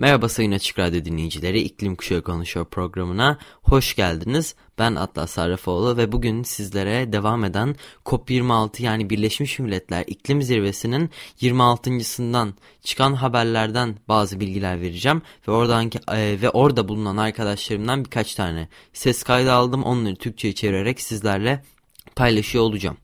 Merhaba Sayın Açık Radyo dinleyicileri, İklim Kuşağı Konuşuyor programına hoş geldiniz. Ben Atlas Sarrafoğlu ve bugün sizlere devam eden COP26 yani Birleşmiş Milletler İklim Zirvesi'nin 26.sından çıkan haberlerden bazı bilgiler vereceğim. Ve oradan e, ve orada bulunan arkadaşlarımdan birkaç tane ses kaydı aldım. Onları Türkçe'ye çevirerek sizlerle paylaşıyor olacağım.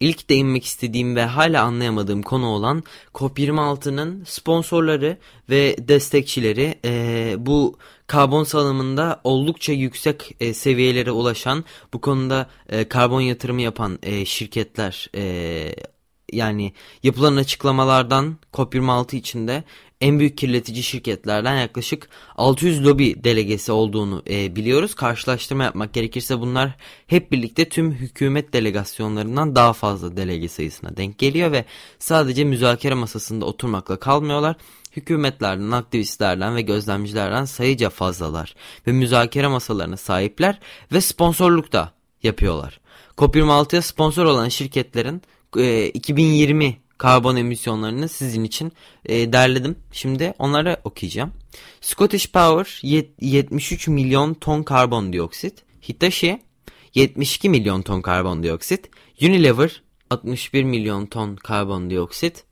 İlk değinmek istediğim ve hala anlayamadığım konu olan COP26'nın sponsorları ve destekçileri e, bu karbon salımında oldukça yüksek e, seviyelere ulaşan bu konuda e, karbon yatırımı yapan e, şirketler e, yani yapılan açıklamalardan COP26 içinde en büyük kirletici şirketlerden yaklaşık 600 lobi delegesi olduğunu e, biliyoruz. Karşılaştırma yapmak gerekirse bunlar hep birlikte tüm hükümet delegasyonlarından daha fazla delege sayısına denk geliyor ve sadece müzakere masasında oturmakla kalmıyorlar. Hükümetlerden, aktivistlerden ve gözlemcilerden sayıca fazlalar ve müzakere masalarına sahipler ve sponsorluk da yapıyorlar. COP26'ya sponsor olan şirketlerin e, 2020 karbon emisyonlarını sizin için e, derledim. Şimdi onları okuyacağım. Scottish Power 73 milyon ton karbondioksit. Hitachi 72 milyon ton karbondioksit. Unilever 61 milyon ton karbondioksit.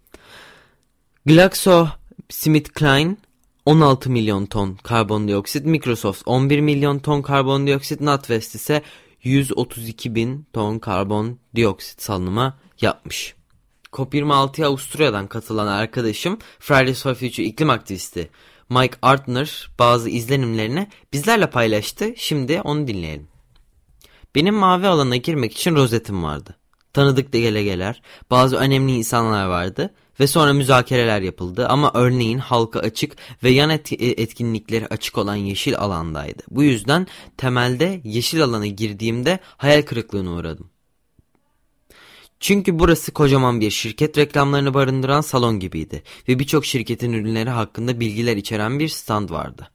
GlaxoSmithKline 16 milyon ton karbondioksit. Microsoft 11 milyon ton karbondioksit. NatWest ise 132 bin ton karbondioksit salınımı yapmış. COP26'ya Avusturya'dan katılan arkadaşım Fridays for Future iklim aktivisti Mike Artner bazı izlenimlerini bizlerle paylaştı. Şimdi onu dinleyelim. Benim mavi alana girmek için rozetim vardı. Tanıdık delegeler, bazı önemli insanlar vardı ve sonra müzakereler yapıldı ama örneğin halka açık ve yan et etkinlikleri açık olan yeşil alandaydı. Bu yüzden temelde yeşil alana girdiğimde hayal kırıklığına uğradım. Çünkü burası kocaman bir şirket reklamlarını barındıran salon gibiydi ve birçok şirketin ürünleri hakkında bilgiler içeren bir stand vardı.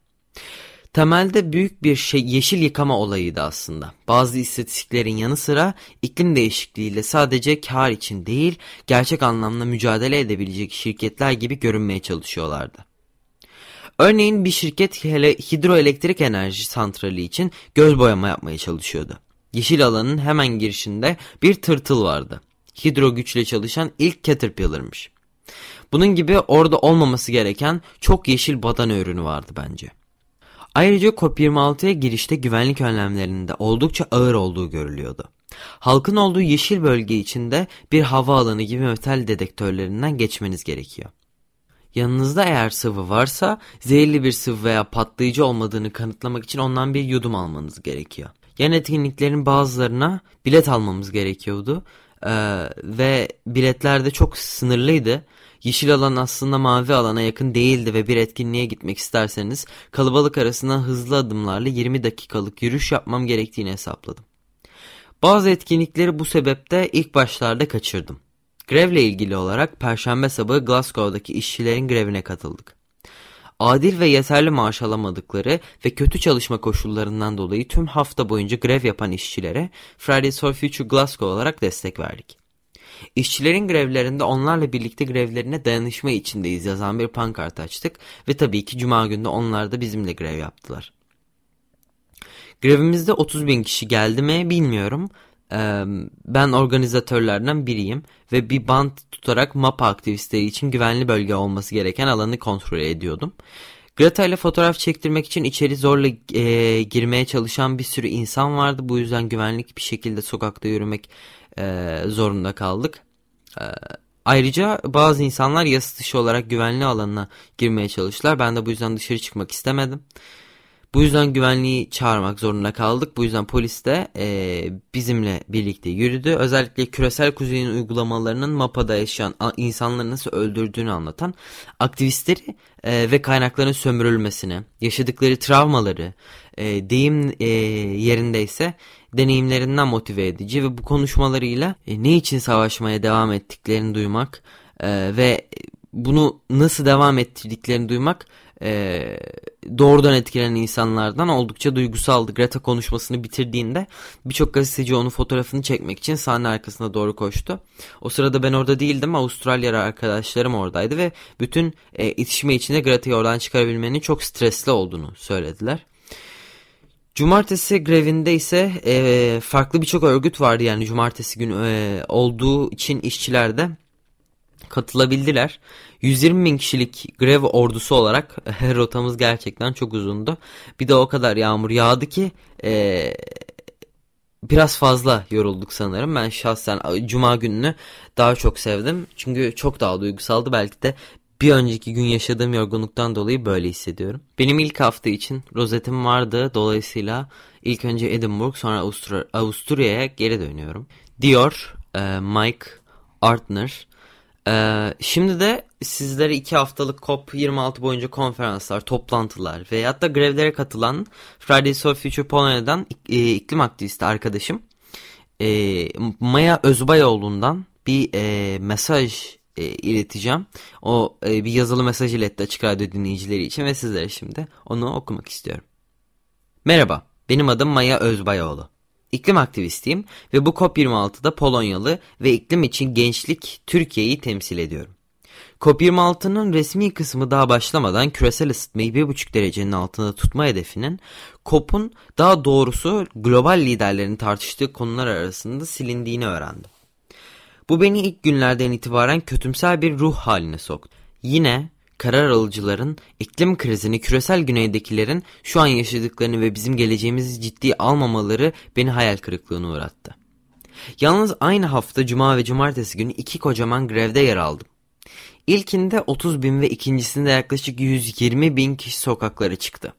Temelde büyük bir şey yeşil yıkama olayıydı aslında. Bazı istatistiklerin yanı sıra iklim değişikliğiyle sadece kar için değil, gerçek anlamda mücadele edebilecek şirketler gibi görünmeye çalışıyorlardı. Örneğin bir şirket hidroelektrik enerji santrali için göz boyama yapmaya çalışıyordu. Yeşil alanın hemen girişinde bir tırtıl vardı hidro güçle çalışan ilk Caterpillar'mış. Bunun gibi orada olmaması gereken çok yeşil badana ürünü vardı bence. Ayrıca COP26'ya girişte güvenlik önlemlerinde oldukça ağır olduğu görülüyordu. Halkın olduğu yeşil bölge içinde bir hava alanı gibi metal dedektörlerinden geçmeniz gerekiyor. Yanınızda eğer sıvı varsa zehirli bir sıvı veya patlayıcı olmadığını kanıtlamak için ondan bir yudum almanız gerekiyor. Yan etkinliklerin bazılarına bilet almamız gerekiyordu ee, ve biletler de çok sınırlıydı. Yeşil alan aslında mavi alana yakın değildi ve bir etkinliğe gitmek isterseniz kalabalık arasında hızlı adımlarla 20 dakikalık yürüyüş yapmam gerektiğini hesapladım. Bazı etkinlikleri bu sebepte ilk başlarda kaçırdım. Grevle ilgili olarak Perşembe sabahı Glasgow'daki işçilerin grevine katıldık adil ve yeterli maaş alamadıkları ve kötü çalışma koşullarından dolayı tüm hafta boyunca grev yapan işçilere Fridays for Future Glasgow olarak destek verdik. İşçilerin grevlerinde onlarla birlikte grevlerine dayanışma içindeyiz yazan bir pankart açtık ve tabii ki cuma günde onlar da bizimle grev yaptılar. Grevimizde 30 bin kişi geldi mi bilmiyorum ben organizatörlerden biriyim ve bir bant tutarak MAPA aktivistleri için güvenli bölge olması gereken alanı kontrol ediyordum. Greta ile fotoğraf çektirmek için içeri zorla e, girmeye çalışan bir sürü insan vardı. Bu yüzden güvenlik bir şekilde sokakta yürümek e, zorunda kaldık. E, ayrıca bazı insanlar yasa dışı olarak güvenli alanına girmeye çalıştılar. Ben de bu yüzden dışarı çıkmak istemedim. Bu yüzden güvenliği çağırmak zorunda kaldık. Bu yüzden polis de e, bizimle birlikte yürüdü. Özellikle küresel kuzeyin uygulamalarının MAPA'da yaşayan insanları nasıl öldürdüğünü anlatan aktivistleri e, ve kaynakların sömürülmesini, yaşadıkları travmaları, e, deyim e, yerindeyse deneyimlerinden motive edici ve bu konuşmalarıyla e, ne için savaşmaya devam ettiklerini duymak e, ve bunu nasıl devam ettirdiklerini duymak e, doğrudan etkilenen insanlardan oldukça duygusaldı. Greta konuşmasını bitirdiğinde birçok gazeteci onun fotoğrafını çekmek için sahne arkasına doğru koştu. O sırada ben orada değildim. Avustralyalı arkadaşlarım oradaydı ve bütün e, itişme içinde Greta'yı oradan çıkarabilmenin çok stresli olduğunu söylediler. Cumartesi grevinde ise e, farklı birçok örgüt vardı yani cumartesi günü e, olduğu için işçiler de katılabildiler. 120 bin kişilik grev ordusu olarak rotamız gerçekten çok uzundu. Bir de o kadar yağmur yağdı ki e, biraz fazla yorulduk sanırım. Ben şahsen cuma gününü daha çok sevdim. Çünkü çok daha duygusaldı. Belki de bir önceki gün yaşadığım yorgunluktan dolayı böyle hissediyorum. Benim ilk hafta için rozetim vardı. Dolayısıyla ilk önce Edinburgh sonra Avustur Avusturya'ya geri dönüyorum. Diyor e, Mike Artner. E, şimdi de sizlere iki haftalık COP26 boyunca konferanslar, toplantılar ve hatta grevlere katılan Fridays for Future Polonya'dan e, iklim aktivisti arkadaşım e, Maya Özbayoğlu'ndan bir e, mesaj e, ileteceğim. O e, bir yazılı mesaj iletti Açık Radyo dinleyicileri için ve sizlere şimdi onu okumak istiyorum. Merhaba, benim adım Maya Özbayoğlu. İklim aktivistiyim ve bu COP26'da Polonyalı ve iklim için gençlik Türkiye'yi temsil ediyorum. COP26'nın resmi kısmı daha başlamadan küresel ısıtmayı 1,5 derecenin altında tutma hedefinin COP'un daha doğrusu global liderlerin tartıştığı konular arasında silindiğini öğrendim. Bu beni ilk günlerden itibaren kötümser bir ruh haline soktu. Yine karar alıcıların iklim krizini küresel güneydekilerin şu an yaşadıklarını ve bizim geleceğimizi ciddiye almamaları beni hayal kırıklığına uğrattı. Yalnız aynı hafta cuma ve cumartesi günü iki kocaman grevde yer aldım. İlkinde 30 bin ve ikincisinde yaklaşık 120 bin kişi sokaklara çıktı.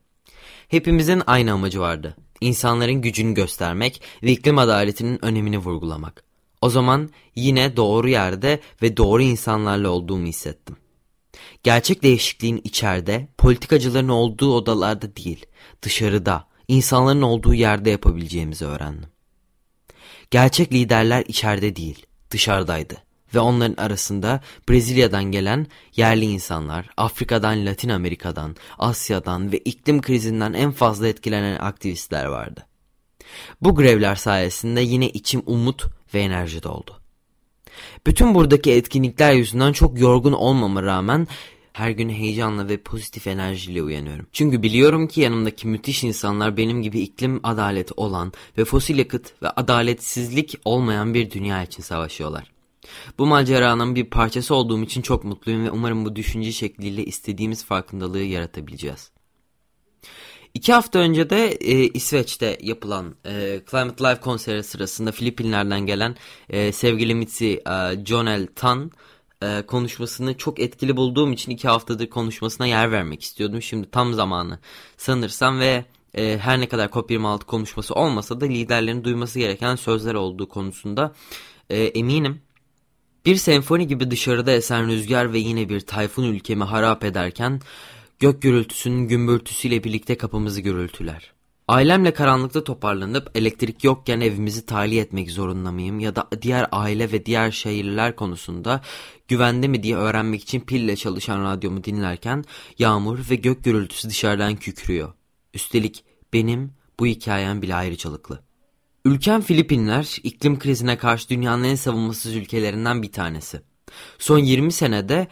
Hepimizin aynı amacı vardı. İnsanların gücünü göstermek ve iklim adaletinin önemini vurgulamak. O zaman yine doğru yerde ve doğru insanlarla olduğumu hissettim. Gerçek değişikliğin içeride, politikacıların olduğu odalarda değil, dışarıda, insanların olduğu yerde yapabileceğimizi öğrendim. Gerçek liderler içeride değil, dışarıdaydı ve onların arasında Brezilya'dan gelen yerli insanlar, Afrika'dan, Latin Amerika'dan, Asya'dan ve iklim krizinden en fazla etkilenen aktivistler vardı. Bu grevler sayesinde yine içim umut ve enerji doldu. Bütün buradaki etkinlikler yüzünden çok yorgun olmama rağmen her gün heyecanla ve pozitif enerjiyle uyanıyorum. Çünkü biliyorum ki yanımdaki müthiş insanlar benim gibi iklim adaleti olan ve fosil yakıt ve adaletsizlik olmayan bir dünya için savaşıyorlar. Bu maceranın bir parçası olduğum için çok mutluyum ve umarım bu düşünce şekliyle istediğimiz farkındalığı yaratabileceğiz. İki hafta önce de e, İsveç'te yapılan e, Climate Live konseri sırasında Filipinler'den gelen e, sevgili Mitzi e, Jonel Tan e, konuşmasını çok etkili bulduğum için iki haftadır konuşmasına yer vermek istiyordum. Şimdi tam zamanı sanırsam ve e, her ne kadar COP26 konuşması olmasa da liderlerin duyması gereken sözler olduğu konusunda e, eminim. Bir senfoni gibi dışarıda esen rüzgar ve yine bir tayfun ülkemi harap ederken Gök gürültüsünün gümbürtüsüyle birlikte kapımızı gürültüler. Ailemle karanlıkta toparlanıp elektrik yokken evimizi tahliye etmek zorunda mıyım ya da diğer aile ve diğer şehirler konusunda güvende mi diye öğrenmek için pille çalışan radyomu dinlerken yağmur ve gök gürültüsü dışarıdan kükrüyor. Üstelik benim bu hikayem bile ayrıcalıklı. Ülkem Filipinler iklim krizine karşı dünyanın en savunmasız ülkelerinden bir tanesi. Son 20 senede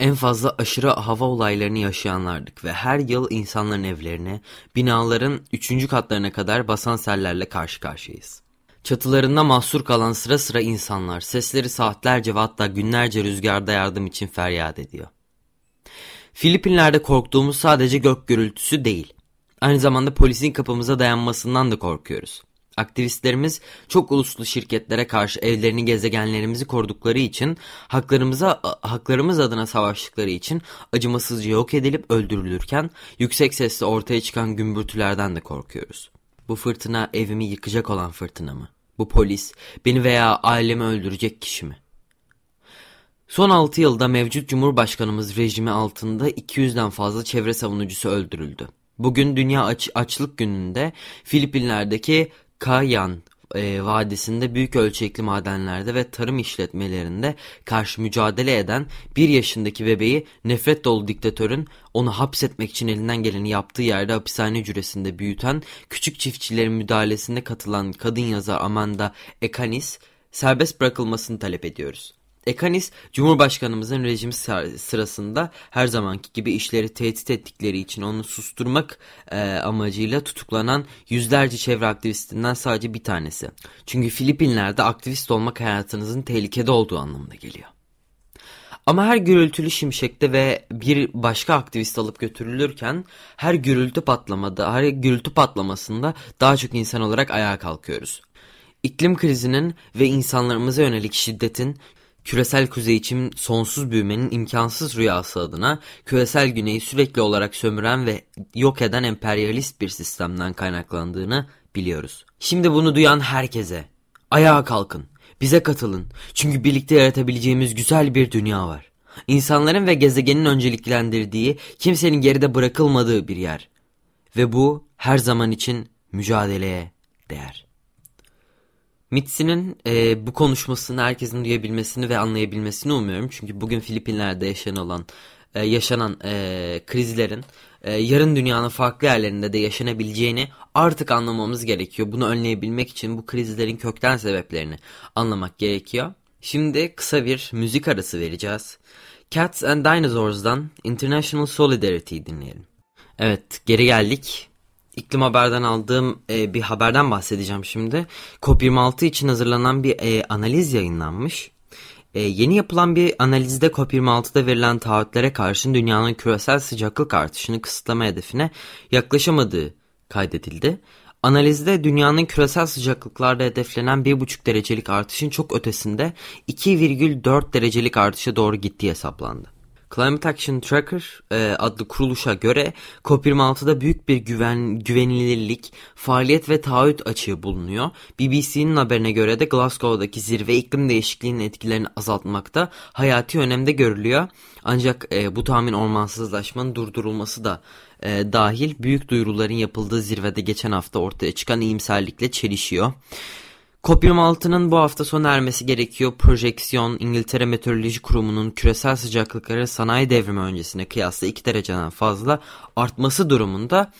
en fazla aşırı hava olaylarını yaşayanlardık ve her yıl insanların evlerine, binaların üçüncü katlarına kadar basan sellerle karşı karşıyayız. Çatılarında mahsur kalan sıra sıra insanlar sesleri saatlerce ve hatta günlerce rüzgarda yardım için feryat ediyor. Filipinler'de korktuğumuz sadece gök gürültüsü değil. Aynı zamanda polisin kapımıza dayanmasından da korkuyoruz. Aktivistlerimiz çok uluslu şirketlere karşı evlerini gezegenlerimizi korudukları için haklarımıza haklarımız adına savaştıkları için acımasızca yok edilip öldürülürken yüksek sesle ortaya çıkan gümbürtülerden de korkuyoruz. Bu fırtına evimi yıkacak olan fırtına mı? Bu polis beni veya ailemi öldürecek kişi mi? Son 6 yılda mevcut Cumhurbaşkanımız rejimi altında 200'den fazla çevre savunucusu öldürüldü. Bugün Dünya Aç Açlık Günü'nde Filipinler'deki Kayan e, Vadisi'nde büyük ölçekli madenlerde ve tarım işletmelerinde karşı mücadele eden bir yaşındaki bebeği nefret dolu diktatörün onu hapsetmek için elinden geleni yaptığı yerde hapishane cüresinde büyüten küçük çiftçilerin müdahalesinde katılan kadın yazar Amanda Ekanis serbest bırakılmasını talep ediyoruz. Ekanis, Cumhurbaşkanımızın rejim sırasında her zamanki gibi işleri tehdit ettikleri için onu susturmak e, amacıyla tutuklanan yüzlerce çevre aktivistinden sadece bir tanesi. Çünkü Filipinler'de aktivist olmak hayatınızın tehlikede olduğu anlamına geliyor. Ama her gürültülü şimşekte ve bir başka aktivist alıp götürülürken her gürültü patlamada, her gürültü patlamasında daha çok insan olarak ayağa kalkıyoruz. İklim krizinin ve insanlarımıza yönelik şiddetin küresel kuzey için sonsuz büyümenin imkansız rüyası adına küresel güneyi sürekli olarak sömüren ve yok eden emperyalist bir sistemden kaynaklandığını biliyoruz. Şimdi bunu duyan herkese ayağa kalkın, bize katılın çünkü birlikte yaratabileceğimiz güzel bir dünya var. İnsanların ve gezegenin önceliklendirdiği, kimsenin geride bırakılmadığı bir yer. Ve bu her zaman için mücadeleye değer. Mitsi'nin e, bu konuşmasını herkesin duyabilmesini ve anlayabilmesini umuyorum. Çünkü bugün Filipinler'de yaşanan e, yaşanan e, krizlerin e, yarın dünyanın farklı yerlerinde de yaşanabileceğini artık anlamamız gerekiyor. Bunu önleyebilmek için bu krizlerin kökten sebeplerini anlamak gerekiyor. Şimdi kısa bir müzik arası vereceğiz. Cats and Dinosaurs'dan International Solidarity dinleyelim. Evet geri geldik. İklim Haber'den aldığım e, bir haberden bahsedeceğim şimdi. COP26 için hazırlanan bir e, analiz yayınlanmış. E, yeni yapılan bir analizde COP26'da verilen taahhütlere karşın dünyanın küresel sıcaklık artışını kısıtlama hedefine yaklaşamadığı kaydedildi. Analizde dünyanın küresel sıcaklıklarda hedeflenen 1,5 derecelik artışın çok ötesinde 2,4 derecelik artışa doğru gittiği hesaplandı. Climate Action Tracker e, adlı kuruluşa göre COP26'da büyük bir güven, güvenilirlik, faaliyet ve taahhüt açığı bulunuyor. BBC'nin haberine göre de Glasgow'daki zirve iklim değişikliğinin etkilerini azaltmakta hayati önemde görülüyor. Ancak e, bu tahmin ormansızlaşmanın durdurulması da e, dahil büyük duyuruların yapıldığı zirvede geçen hafta ortaya çıkan iyimserlikle çelişiyor. COP26'nın bu hafta sona ermesi gerekiyor. Projeksiyon İngiltere Meteoroloji Kurumu'nun küresel sıcaklıkları sanayi devrimi öncesine kıyasla 2 dereceden fazla artması durumunda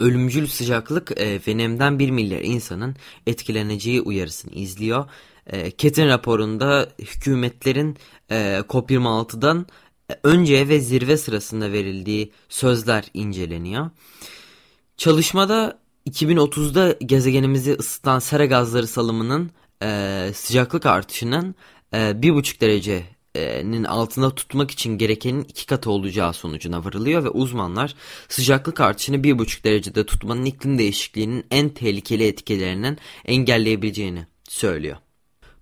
ölümcül sıcaklık e, ve nemden 1 milyar insanın etkileneceği uyarısını izliyor. E, Ketin raporunda hükümetlerin e, COP26'dan önce ve zirve sırasında verildiği sözler inceleniyor. Çalışmada 2030'da gezegenimizi ısıtan sera gazları salımının e, sıcaklık artışının e, 1,5 derecenin altında tutmak için gerekenin iki katı olacağı sonucuna varılıyor ve uzmanlar sıcaklık artışını 1,5 derecede tutmanın iklim değişikliğinin en tehlikeli etkilerinin engelleyebileceğini söylüyor.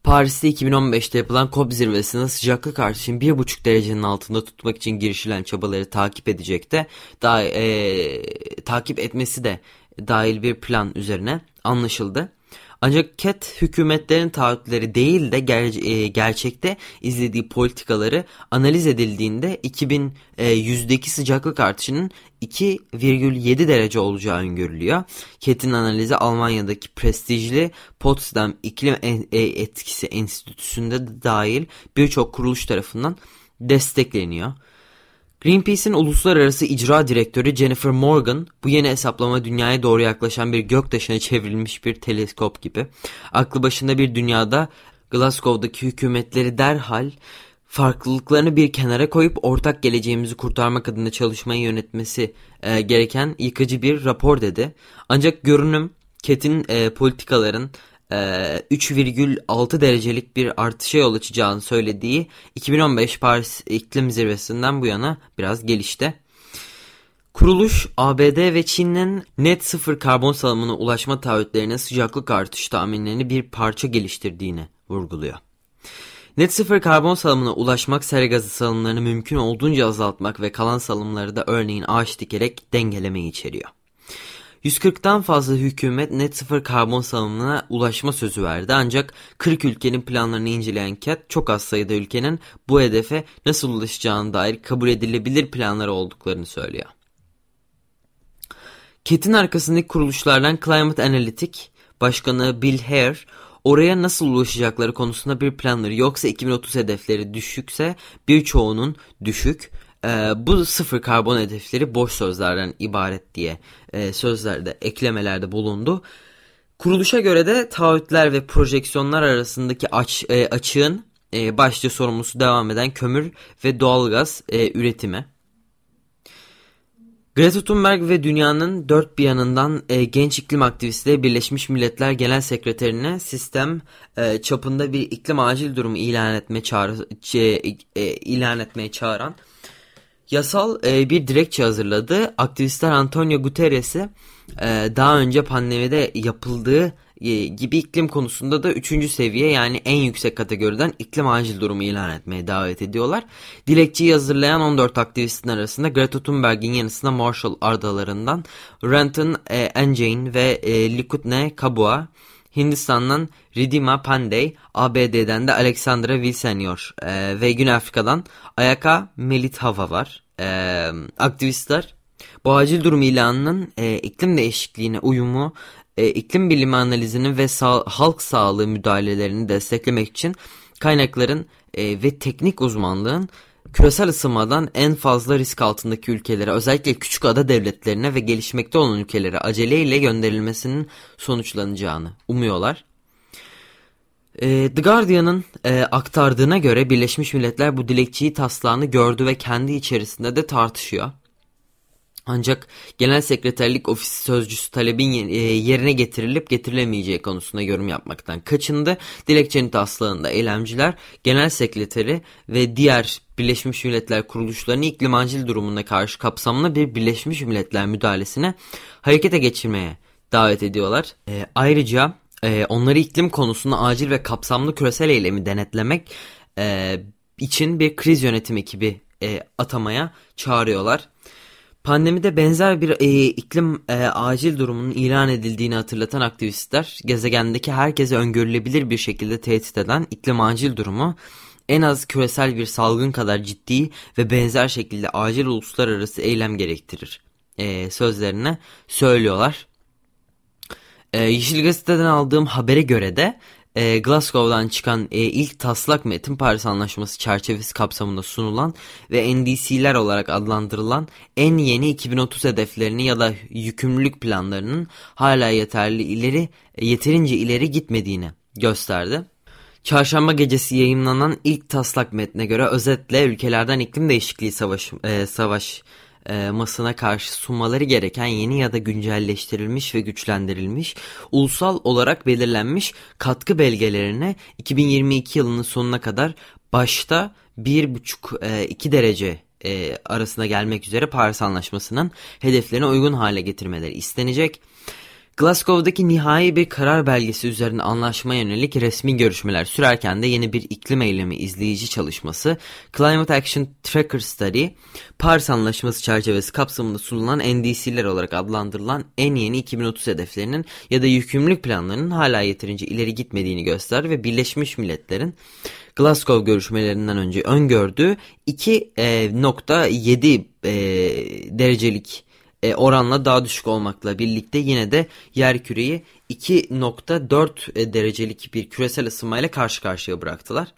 Paris'te 2015'te yapılan COP zirvesinde sıcaklık artışını 1,5 derecenin altında tutmak için girişilen çabaları takip edecek de daha, e, takip etmesi de dahil bir plan üzerine anlaşıldı. Ancak KET hükümetlerin taahhütleri değil de ger e, gerçekte izlediği politikaları analiz edildiğinde 2100'deki sıcaklık artışının 2,7 derece olacağı öngörülüyor. KET'in analizi Almanya'daki prestijli Potsdam İklim e, Etkisi Enstitüsü'nde de dahil birçok kuruluş tarafından destekleniyor. Greenpeace'in uluslararası icra direktörü Jennifer Morgan bu yeni hesaplama dünyaya doğru yaklaşan bir göktaşına çevrilmiş bir teleskop gibi. Aklı başında bir dünyada Glasgow'daki hükümetleri derhal farklılıklarını bir kenara koyup ortak geleceğimizi kurtarmak adına çalışmayı yönetmesi e, gereken yıkıcı bir rapor dedi. Ancak görünüm Ket'in e, politikaların 3,6 ee, derecelik bir artışa yol açacağını söylediği 2015 Paris İklim Zirvesi'nden bu yana biraz gelişti. Kuruluş ABD ve Çin'in net sıfır karbon salımına ulaşma taahhütlerine sıcaklık artış tahminlerini bir parça geliştirdiğini vurguluyor. Net sıfır karbon salımına ulaşmak sera gazı salımlarını mümkün olduğunca azaltmak ve kalan salımları da örneğin ağaç dikerek dengelemeyi içeriyor. 140'tan fazla hükümet net sıfır karbon salımına ulaşma sözü verdi ancak 40 ülkenin planlarını inceleyen CAT çok az sayıda ülkenin bu hedefe nasıl ulaşacağına dair kabul edilebilir planları olduklarını söylüyor. CAT'in arkasındaki kuruluşlardan Climate Analytic Başkanı Bill Hare oraya nasıl ulaşacakları konusunda bir planları yoksa 2030 hedefleri düşükse birçoğunun düşük e, bu sıfır karbon hedefleri boş sözlerden ibaret diye e, sözlerde eklemelerde bulundu. Kuruluşa göre de taahhütler ve projeksiyonlar arasındaki aç, e, açığın e, başlıca sorumlusu devam eden kömür ve doğalgaz e, üretimi. Greta Thunberg ve dünyanın dört bir yanından e, genç iklim aktivisti Birleşmiş Milletler Genel Sekreterine sistem e, çapında bir iklim acil durumu ilan etme çağrı, e, e, ilan etmeye çağıran yasal e, bir dilekçe hazırladı. Aktivistler Antonio Guterres'i e, daha önce pandemide yapıldığı e, gibi iklim konusunda da 3. seviye yani en yüksek kategoriden iklim acil durumu ilan etmeye davet ediyorlar. Dilekçeyi hazırlayan 14 aktivistin arasında Greta Thunberg'in yanısında Marshall adalarından Renton e, Enjane ve e, Likutne Kabua, Hindistan'dan Ridima Pandey, ABD'den de Alexandra Vilsenior e, ve Güney Afrika'dan Ayaka Melithava var. E, aktivistler bu acil durum ilanının e, iklim değişikliğine uyumu e, iklim bilimi analizini ve sağ, halk sağlığı müdahalelerini desteklemek için kaynakların e, ve teknik uzmanlığın küresel ısınmadan en fazla risk altındaki ülkelere özellikle küçük ada devletlerine ve gelişmekte olan ülkelere aceleyle gönderilmesinin sonuçlanacağını umuyorlar. E, The Guardian'ın e, aktardığına göre Birleşmiş Milletler bu dilekçeyi taslağını gördü ve kendi içerisinde de tartışıyor. Ancak Genel Sekreterlik Ofisi Sözcüsü talebin e, yerine getirilip getirilemeyeceği konusunda yorum yapmaktan kaçındı. Dilekçenin taslağında eylemciler Genel Sekreteri ve diğer Birleşmiş Milletler kuruluşlarını iklim acil durumuna karşı kapsamlı bir Birleşmiş Milletler müdahalesine harekete geçirmeye davet ediyorlar. E, ayrıca e, onları iklim konusunda acil ve kapsamlı küresel eylemi denetlemek e, için bir kriz yönetim ekibi e, atamaya çağırıyorlar. Pandemide benzer bir e, iklim e, acil durumunun ilan edildiğini hatırlatan aktivistler, gezegendeki herkese öngörülebilir bir şekilde tehdit eden iklim acil durumu, en az küresel bir salgın kadar ciddi ve benzer şekilde acil uluslararası eylem gerektirir e, sözlerine söylüyorlar. E, Yeşil Gazete'den aldığım habere göre de e, Glasgow'dan çıkan e, ilk taslak metin Paris Anlaşması çerçevesi kapsamında sunulan ve NDC'ler olarak adlandırılan en yeni 2030 hedeflerini ya da yükümlülük planlarının hala yeterli ileri yeterince ileri gitmediğini gösterdi. Çarşamba gecesi yayınlanan ilk taslak metne göre özetle ülkelerden iklim değişikliği savaş, e, savaş e, masına karşı sunmaları gereken yeni ya da güncelleştirilmiş ve güçlendirilmiş, ulusal olarak belirlenmiş katkı belgelerine 2022 yılının sonuna kadar başta 1,5-2 e, derece e, arasında gelmek üzere Paris Anlaşması'nın hedeflerine uygun hale getirmeleri istenecek. Glasgow'daki nihai bir karar belgesi üzerine anlaşmaya yönelik resmi görüşmeler sürerken de yeni bir iklim eylemi izleyici çalışması Climate Action Tracker Study, Paris Anlaşması çerçevesi kapsamında sunulan NDC'ler olarak adlandırılan en yeni 2030 hedeflerinin ya da yükümlülük planlarının hala yeterince ileri gitmediğini göster ve Birleşmiş Milletler'in Glasgow görüşmelerinden önce öngördüğü 2.7 e, e, derecelik e, oranla daha düşük olmakla birlikte yine de yer küreyi 2.4 e, derecelik bir küresel ısınmayla karşı karşıya bıraktılar.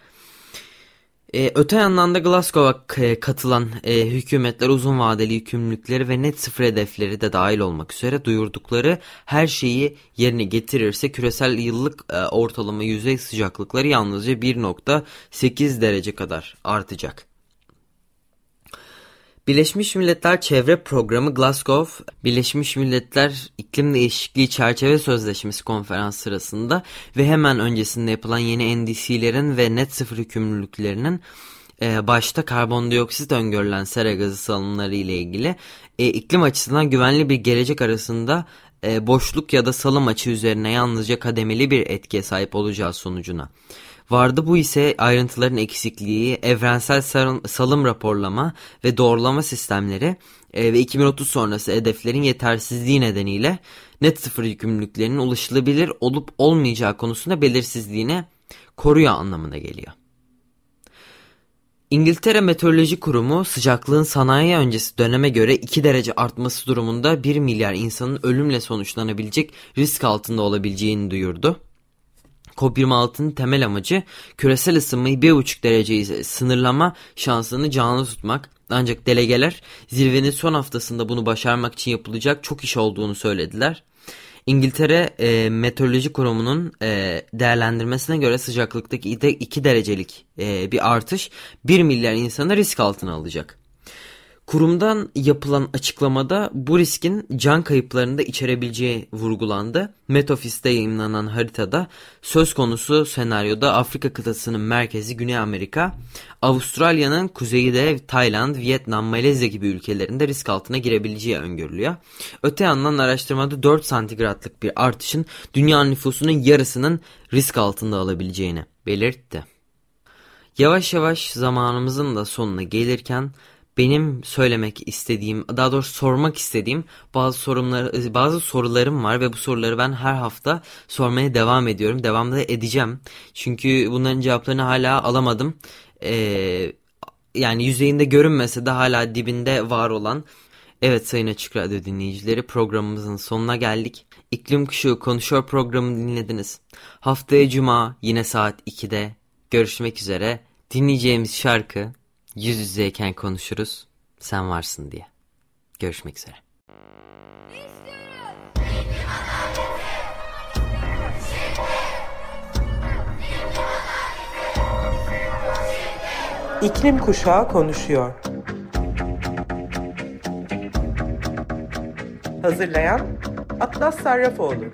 E, öte yandan da Glasgow'a e, katılan e, hükümetler uzun vadeli yükümlülükleri ve net sıfır hedefleri de dahil olmak üzere duyurdukları her şeyi yerine getirirse küresel yıllık e, ortalama yüzey sıcaklıkları yalnızca 1.8 derece kadar artacak. Birleşmiş Milletler Çevre Programı Glasgow, Birleşmiş Milletler İklim Değişikliği Çerçeve Sözleşmesi konferans sırasında ve hemen öncesinde yapılan yeni NDC'lerin ve net sıfır yükümlülüklerinin e, başta karbondioksit öngörülen sera gazı salımları ile ilgili e, iklim açısından güvenli bir gelecek arasında e, boşluk ya da salım açı üzerine yalnızca kademeli bir etkiye sahip olacağı sonucuna Vardı bu ise ayrıntıların eksikliği, evrensel salım raporlama ve doğrulama sistemleri e, ve 2030 sonrası hedeflerin yetersizliği nedeniyle net sıfır yükümlülüklerinin ulaşılabilir olup olmayacağı konusunda belirsizliğine koruyor anlamına geliyor. İngiltere Meteoroloji Kurumu sıcaklığın sanayi öncesi döneme göre 2 derece artması durumunda 1 milyar insanın ölümle sonuçlanabilecek risk altında olabileceğini duyurdu. COP26'nın temel amacı küresel ısınmayı 1,5 dereceyi sınırlama şansını canlı tutmak. Ancak delegeler zirvenin son haftasında bunu başarmak için yapılacak çok iş olduğunu söylediler. İngiltere e, Meteoroloji Kurumu'nun e, değerlendirmesine göre sıcaklıktaki 2 derecelik e, bir artış 1 milyar insanı risk altına alacak. Kurumdan yapılan açıklamada bu riskin can kayıplarını da içerebileceği vurgulandı. Metofis'te yayınlanan haritada söz konusu senaryoda Afrika kıtasının merkezi Güney Amerika, Avustralya'nın kuzeyi de Tayland, Vietnam, Malezya gibi ülkelerinde risk altına girebileceği öngörülüyor. Öte yandan araştırmada 4 santigratlık bir artışın dünya nüfusunun yarısının risk altında alabileceğini belirtti. Yavaş yavaş zamanımızın da sonuna gelirken benim söylemek istediğim, daha doğrusu sormak istediğim bazı sorunlar, bazı sorularım var ve bu soruları ben her hafta sormaya devam ediyorum. Devam da edeceğim. Çünkü bunların cevaplarını hala alamadım. Ee, yani yüzeyinde görünmese de hala dibinde var olan Evet Sayın Açık Radyo dinleyicileri programımızın sonuna geldik. İklim Kuşu Konuşuyor programını dinlediniz. Haftaya Cuma yine saat 2'de görüşmek üzere. Dinleyeceğimiz şarkı Yüz yüzeyken konuşuruz. Sen varsın diye. Görüşmek üzere. İklim Kuşağı konuşuyor. Hazırlayan Atlas Sarrafoğlu.